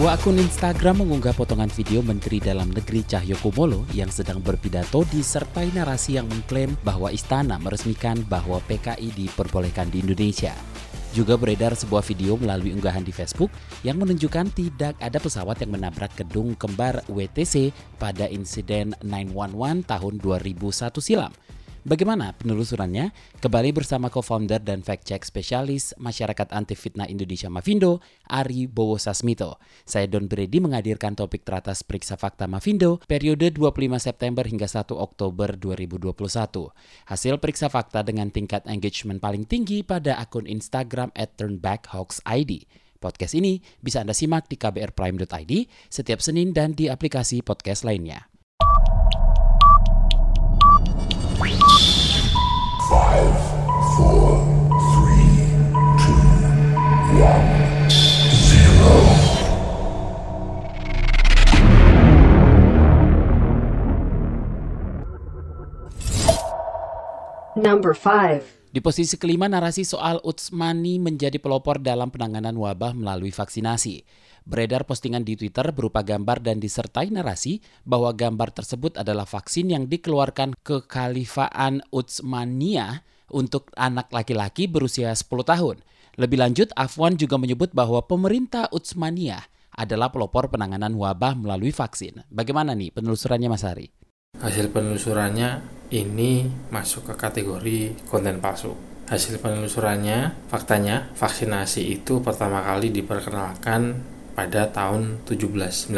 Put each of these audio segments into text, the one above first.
Sebuah akun Instagram mengunggah potongan video Menteri Dalam Negeri Cahyokumolo yang sedang berpidato disertai narasi yang mengklaim bahwa istana meresmikan bahwa PKI diperbolehkan di Indonesia. Juga beredar sebuah video melalui unggahan di Facebook yang menunjukkan tidak ada pesawat yang menabrak gedung kembar WTC pada insiden 911 tahun 2001 silam. Bagaimana penelusurannya? Kembali bersama co-founder dan fact-check spesialis Masyarakat Anti Fitnah Indonesia Mavindo, Ari Bowo Sasmito. Saya Don Brady menghadirkan topik teratas Periksa Fakta Mavindo periode 25 September hingga 1 Oktober 2021. Hasil periksa fakta dengan tingkat engagement paling tinggi pada akun Instagram at turnbackhoaxid. Podcast ini bisa Anda simak di kbrprime.id setiap Senin dan di aplikasi podcast lainnya. Five, four, three, two, one, zero. Number 5. Di posisi kelima, narasi soal Utsmani menjadi pelopor dalam penanganan wabah melalui vaksinasi. Beredar postingan di Twitter berupa gambar dan disertai narasi bahwa gambar tersebut adalah vaksin yang dikeluarkan kekhalifaan Utsmaniyah untuk anak laki-laki berusia 10 tahun. Lebih lanjut, Afwan juga menyebut bahwa pemerintah Utsmaniyah adalah pelopor penanganan wabah melalui vaksin. Bagaimana nih penelusurannya Mas Hari? Hasil penelusurannya ini masuk ke kategori konten palsu. Hasil penelusurannya, faktanya vaksinasi itu pertama kali diperkenalkan pada tahun 1796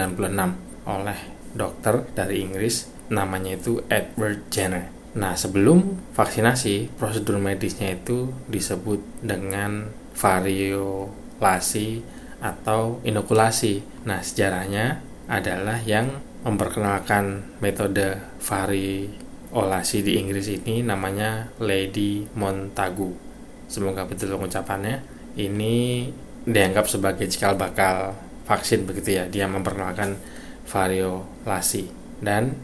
oleh dokter dari Inggris namanya itu Edward Jenner. Nah, sebelum vaksinasi, prosedur medisnya itu disebut dengan variolasi atau inokulasi. Nah, sejarahnya adalah yang memperkenalkan metode variolasi di Inggris ini namanya Lady Montagu. Semoga betul pengucapannya. Ini dianggap sebagai cikal bakal vaksin begitu ya. Dia memperkenalkan variolasi dan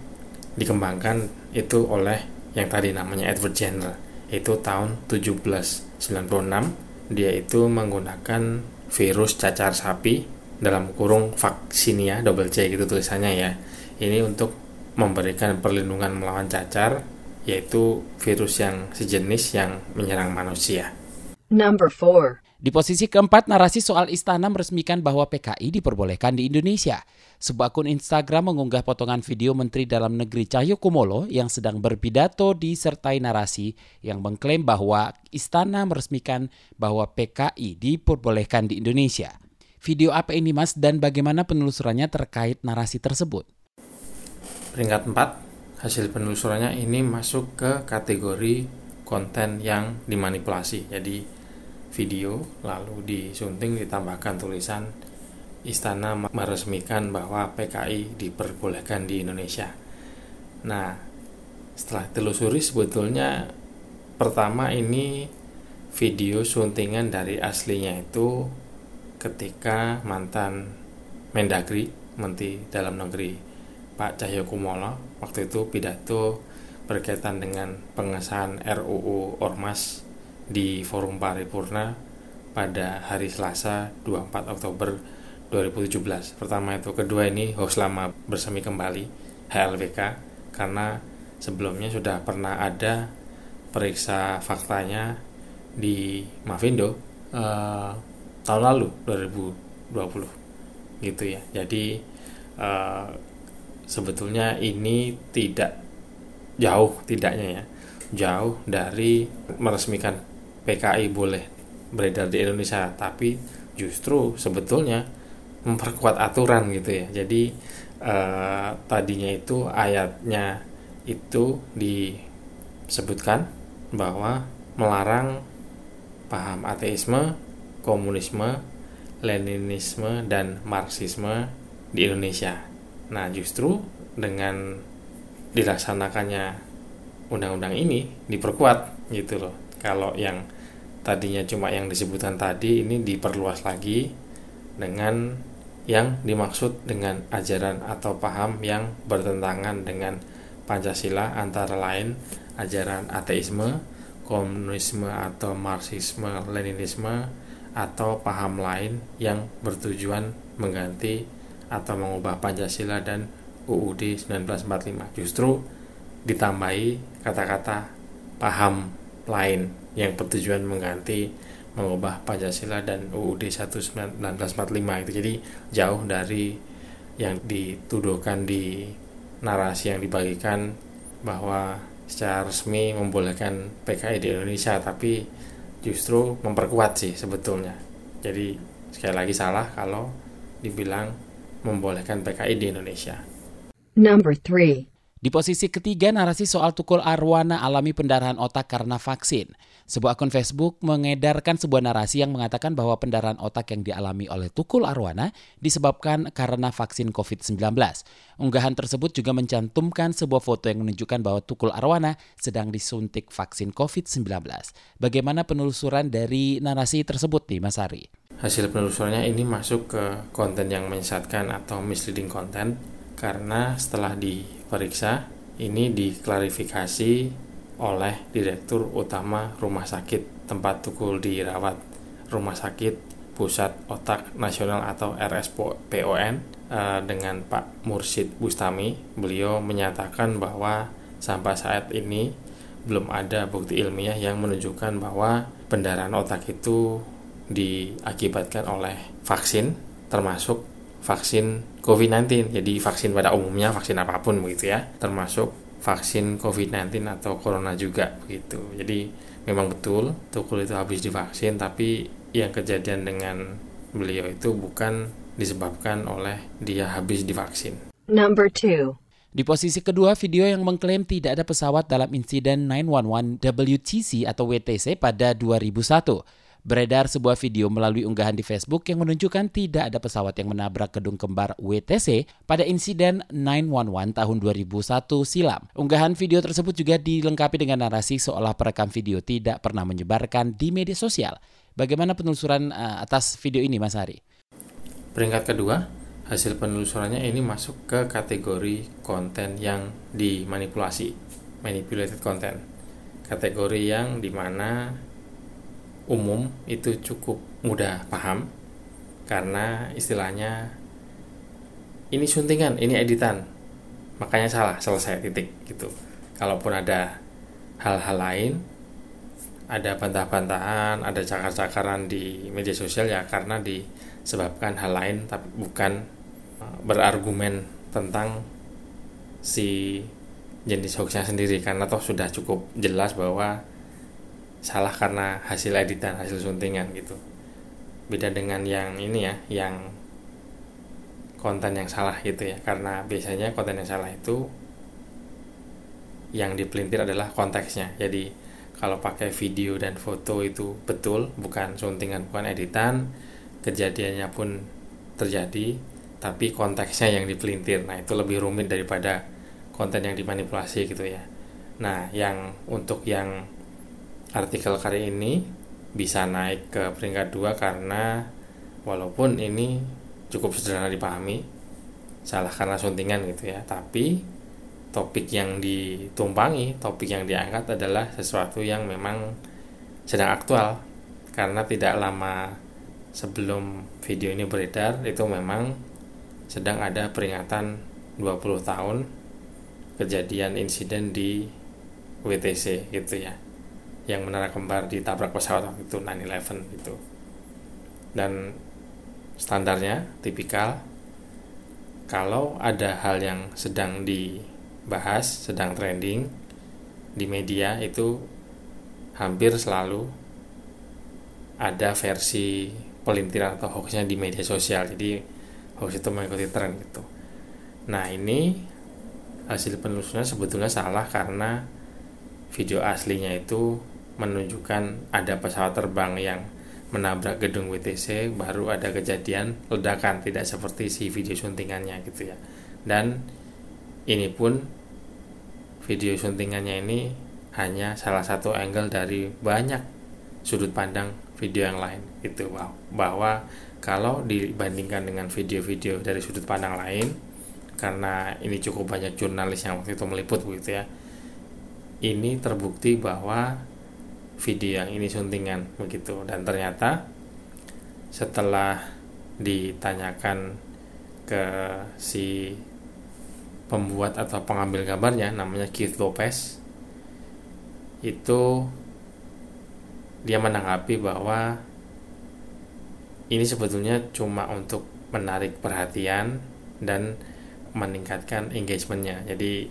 dikembangkan itu oleh yang tadi namanya Edward Jenner. Itu tahun 1796 dia itu menggunakan virus cacar sapi dalam kurung vaksinia double C gitu tulisannya ya. Ini untuk memberikan perlindungan melawan cacar yaitu virus yang sejenis yang menyerang manusia. Number 4. Di posisi keempat, narasi soal istana meresmikan bahwa PKI diperbolehkan di Indonesia. Sebuah akun Instagram mengunggah potongan video Menteri Dalam Negeri Cahyokumolo yang sedang berpidato disertai narasi yang mengklaim bahwa istana meresmikan bahwa PKI diperbolehkan di Indonesia. Video apa ini mas dan bagaimana penelusurannya terkait narasi tersebut? Peringkat 4, hasil penelusurannya ini masuk ke kategori konten yang dimanipulasi. Jadi video lalu disunting ditambahkan tulisan istana meresmikan bahwa PKI diperbolehkan di Indonesia. Nah, setelah telusuri sebetulnya pertama ini video suntingan dari aslinya itu ketika mantan Mendagri Menteri Dalam Negeri Pak Cahyokumolo waktu itu pidato berkaitan dengan pengesahan RUU Ormas di Forum Paripurna pada hari Selasa 24 Oktober 2017. Pertama itu, kedua ini host lama bersemi kembali HLBK karena sebelumnya sudah pernah ada periksa faktanya di Mavindo eh, tahun lalu 2020 gitu ya. Jadi eh, sebetulnya ini tidak jauh tidaknya ya jauh dari meresmikan PKI boleh beredar di Indonesia tapi justru sebetulnya memperkuat aturan gitu ya jadi eh, tadinya itu ayatnya itu disebutkan bahwa melarang paham ateisme, komunisme, leninisme dan marxisme di Indonesia. Nah, justru dengan dilaksanakannya undang-undang ini diperkuat gitu loh kalau yang tadinya cuma yang disebutkan tadi ini diperluas lagi dengan yang dimaksud dengan ajaran atau paham yang bertentangan dengan Pancasila antara lain ajaran ateisme, komunisme atau marxisme, leninisme atau paham lain yang bertujuan mengganti atau mengubah Pancasila dan UUD 1945. Justru ditambahi kata-kata paham lain yang bertujuan mengganti mengubah Pancasila dan UUD 1945 itu. Jadi jauh dari yang dituduhkan di narasi yang dibagikan bahwa secara resmi membolehkan PKI di Indonesia tapi justru memperkuat sih sebetulnya. Jadi sekali lagi salah kalau dibilang membolehkan PKI di Indonesia. Number 3. Di posisi ketiga, narasi soal tukul arwana alami pendarahan otak karena vaksin. Sebuah akun Facebook mengedarkan sebuah narasi yang mengatakan bahwa pendarahan otak yang dialami oleh tukul arwana disebabkan karena vaksin COVID-19. Unggahan tersebut juga mencantumkan sebuah foto yang menunjukkan bahwa tukul arwana sedang disuntik vaksin COVID-19. Bagaimana penelusuran dari narasi tersebut nih, Mas Ari? hasil penelusurannya ini masuk ke konten yang menyesatkan atau misleading content karena setelah diperiksa ini diklarifikasi oleh Direktur Utama Rumah Sakit tempat Tukul dirawat Rumah Sakit Pusat Otak Nasional atau RSPON eh, dengan Pak Mursid Bustami. Beliau menyatakan bahwa sampai saat ini belum ada bukti ilmiah yang menunjukkan bahwa pendarahan otak itu diakibatkan oleh vaksin termasuk vaksin COVID-19. Jadi vaksin pada umumnya vaksin apa pun begitu ya, termasuk vaksin COVID-19 atau corona juga begitu. Jadi memang betul Tukul itu habis divaksin tapi yang kejadian dengan beliau itu bukan disebabkan oleh dia habis divaksin. Number 2. Di posisi kedua, video yang mengklaim tidak ada pesawat dalam insiden 911 WTC atau WTC pada 2001. Beredar sebuah video melalui unggahan di Facebook yang menunjukkan tidak ada pesawat yang menabrak gedung kembar WTC pada insiden 911 tahun 2001 silam. Unggahan video tersebut juga dilengkapi dengan narasi seolah perekam video tidak pernah menyebarkan di media sosial. Bagaimana penelusuran uh, atas video ini, Mas Hari? Peringkat kedua, hasil penelusurannya ini masuk ke kategori konten yang dimanipulasi, manipulated content. Kategori yang di mana umum itu cukup mudah paham karena istilahnya ini suntingan, ini editan. Makanya salah, selesai titik gitu. Kalaupun ada hal-hal lain, ada bantah-bantahan, ada cakar-cakaran di media sosial ya karena disebabkan hal lain tapi bukan uh, berargumen tentang si jenis hoaxnya sendiri karena toh sudah cukup jelas bahwa salah karena hasil editan hasil suntingan gitu. Beda dengan yang ini ya yang konten yang salah gitu ya. Karena biasanya konten yang salah itu yang dipelintir adalah konteksnya. Jadi kalau pakai video dan foto itu betul bukan suntingan bukan editan kejadiannya pun terjadi tapi konteksnya yang dipelintir. Nah itu lebih rumit daripada konten yang dimanipulasi gitu ya. Nah yang untuk yang artikel kali ini bisa naik ke peringkat dua karena walaupun ini cukup sederhana dipahami salah karena suntingan gitu ya tapi topik yang ditumpangi topik yang diangkat adalah sesuatu yang memang sedang aktual. Karena tidak lama sebelum video ini beredar itu memang sedang ada peringatan 20 tahun kejadian insiden di WTC gitu ya yang menara kembar ditabrak pesawat itu 9-11 gitu. Dan standarnya tipikal kalau ada hal yang sedang dibahas sedang trending di media itu hampir selalu ada versi pelintiran atau hoaxnya di media sosial. Jadi hoax itu mengikuti tren gitu. Nah ini hasil penelusuran sebetulnya salah karena video aslinya itu menunjukkan ada pesawat terbang yang menabrak gedung WTC baru ada kejadian ledakan tidak seperti si video suntingannya gitu ya. Dan ini pun video syutingannya ini hanya salah satu angle dari banyak sudut pandang video yang lain itu bahwa kalau dibandingkan dengan video-video dari sudut pandang lain karena ini cukup banyak jurnalis yang waktu itu meliput begitu ya ini terbukti bahwa video yang ini suntingan begitu. Dan ternyata setelah ditanyakan ke si pembuat atau pengambil gambarnya namanya Keith Lopez itu dia menanggapi bahwa ini sebetulnya cuma untuk menarik perhatian dan meningkatkan engagementnya. Jadi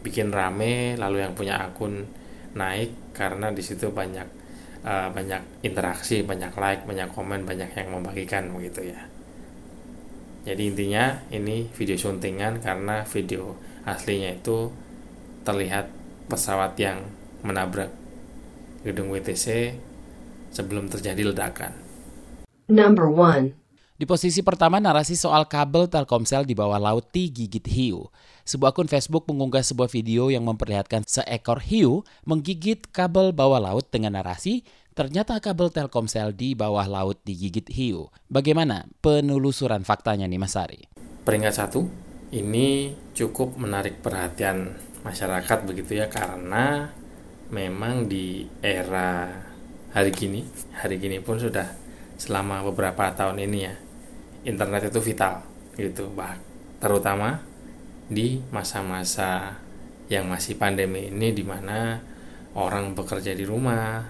bikin rame lalu yang punya akun naik karena di situ banyak uh, banyak interaksi banyak like banyak komen banyak yang membagikan begitu ya jadi intinya ini video syutingan karena video aslinya itu terlihat pesawat yang menabrak gedung WTC sebelum terjadi ledakan. Number 1. Di posisi pertama narasi soal kabel Telkomsel di bawah laut digigit hiu. Sebuah akun Facebook mengunggah sebuah video yang memperlihatkan seekor hiu menggigit kabel bawah laut dengan narasi ternyata kabel Telkomsel di bawah laut digigit hiu. Bagaimana penelusuran faktanya nih Mas Ari? Peringkat satu, ini cukup menarik perhatian masyarakat begitu ya karena memang di era hari gini, hari gini pun sudah selama beberapa tahun ini ya internet itu vital gitu. Bah terutama di masa-masa yang masih pandemi ini di mana orang bekerja di rumah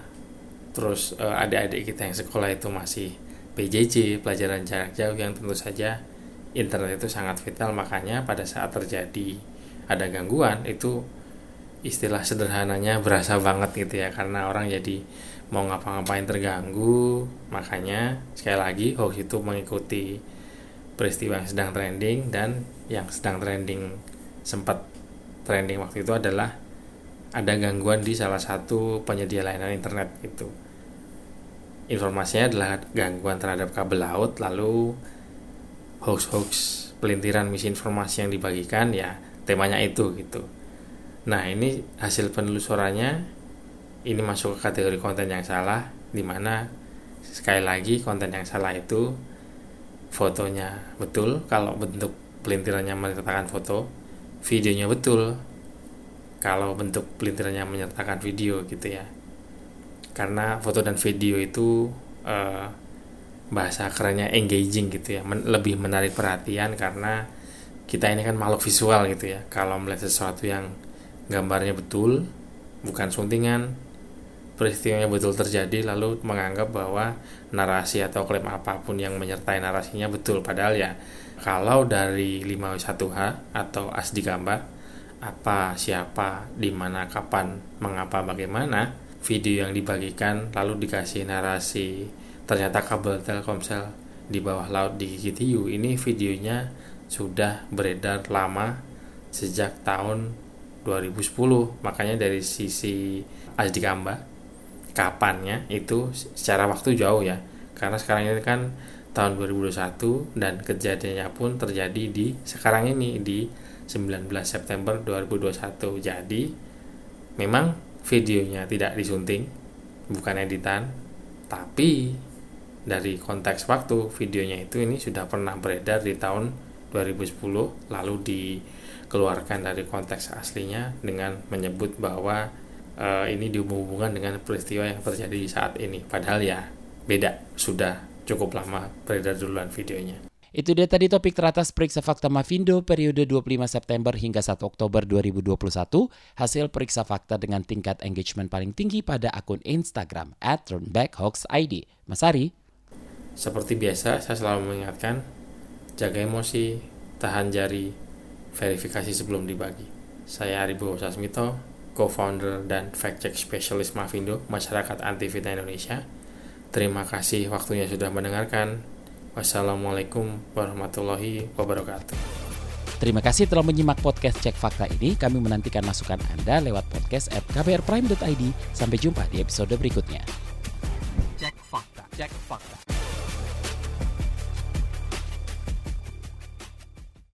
terus uh, adik-adik kita yang sekolah itu masih PJJ pelajaran jarak jauh yang tentu saja internet itu sangat vital. Makanya pada saat terjadi ada gangguan itu istilah sederhananya berasa banget gitu ya karena orang jadi mau ngapa-ngapain terganggu. Makanya sekali lagi hoax itu mengikuti peristiwa yang sedang trending dan yang sedang trending sempat trending waktu itu adalah ada gangguan di salah satu penyedia layanan internet gitu. Informasinya adalah gangguan terhadap kabel laut lalu hoax-hoax pelintiran misinformasi yang dibagikan ya temanya itu gitu. Nah ini hasil penelusurannya ini masuk ke kategori konten yang salah di mana sekali lagi konten yang salah itu fotonya betul. Kalau bentuk pelintirannya menyertakan foto videonya betul. Kalau bentuk pelintirannya menyertakan video gitu ya. Karena foto dan video itu uh, bahasa kerennya engaging gitu ya. Men lebih menarik perhatian karena kita ini kan makhluk visual gitu ya. Kalau melihat sesuatu yang gambarnya betul bukan suntingan peristiwanya betul terjadi lalu menganggap bahwa narasi atau klaim apa pun yang menyertai narasinya betul. Padahal ya kalau dari 5W1H atau asdi gambar apa siapa di mana kapan mengapa bagaimana video yang dibagikan lalu dikasih narasi ternyata kabel Telkomsel di bawah laut di GTU ini videonya sudah beredar lama sejak tahun 2010 makanya dari sisi Asdi Gamba kapannya itu secara waktu jauh ya. Karena sekarang ini kan tahun 2021 dan kejadiannya pun terjadi di sekarang ini di 19 September 2021 jadi memang videonya tidak disunting bukan editan tapi dari konteks waktu videonya itu ini sudah pernah beredar di tahun 2010 lalu dikeluarkan dari konteks aslinya dengan menyebut bahwa uh, ini dihubung-hubungkan dengan peristiwa yang terjadi saat ini. Padahal ya beda, sudah cukup lama beredar duluan videonya. Itu dia tadi topik teratas Periksa Fakta Mavindo periode 25 September hingga 1 Oktober 2021, hasil periksa fakta dengan tingkat engagement paling tinggi pada akun Instagram at turnbackhoaxid. Mas Ari? Seperti biasa, saya selalu mengingatkan, jaga emosi, tahan jari, verifikasi sebelum dibagi. Saya Aribo Sasmito, co-founder dan fact-check specialist Mavindo, Masyarakat Anti Fitnah Indonesia. Terima kasih waktunya sudah mendengarkan. Wassalamualaikum warahmatullahi wabarakatuh. Terima kasih telah menyimak podcast Cek Fakta ini. Kami menantikan masukan Anda lewat podcast at kbrprime.id. Sampai jumpa di episode berikutnya.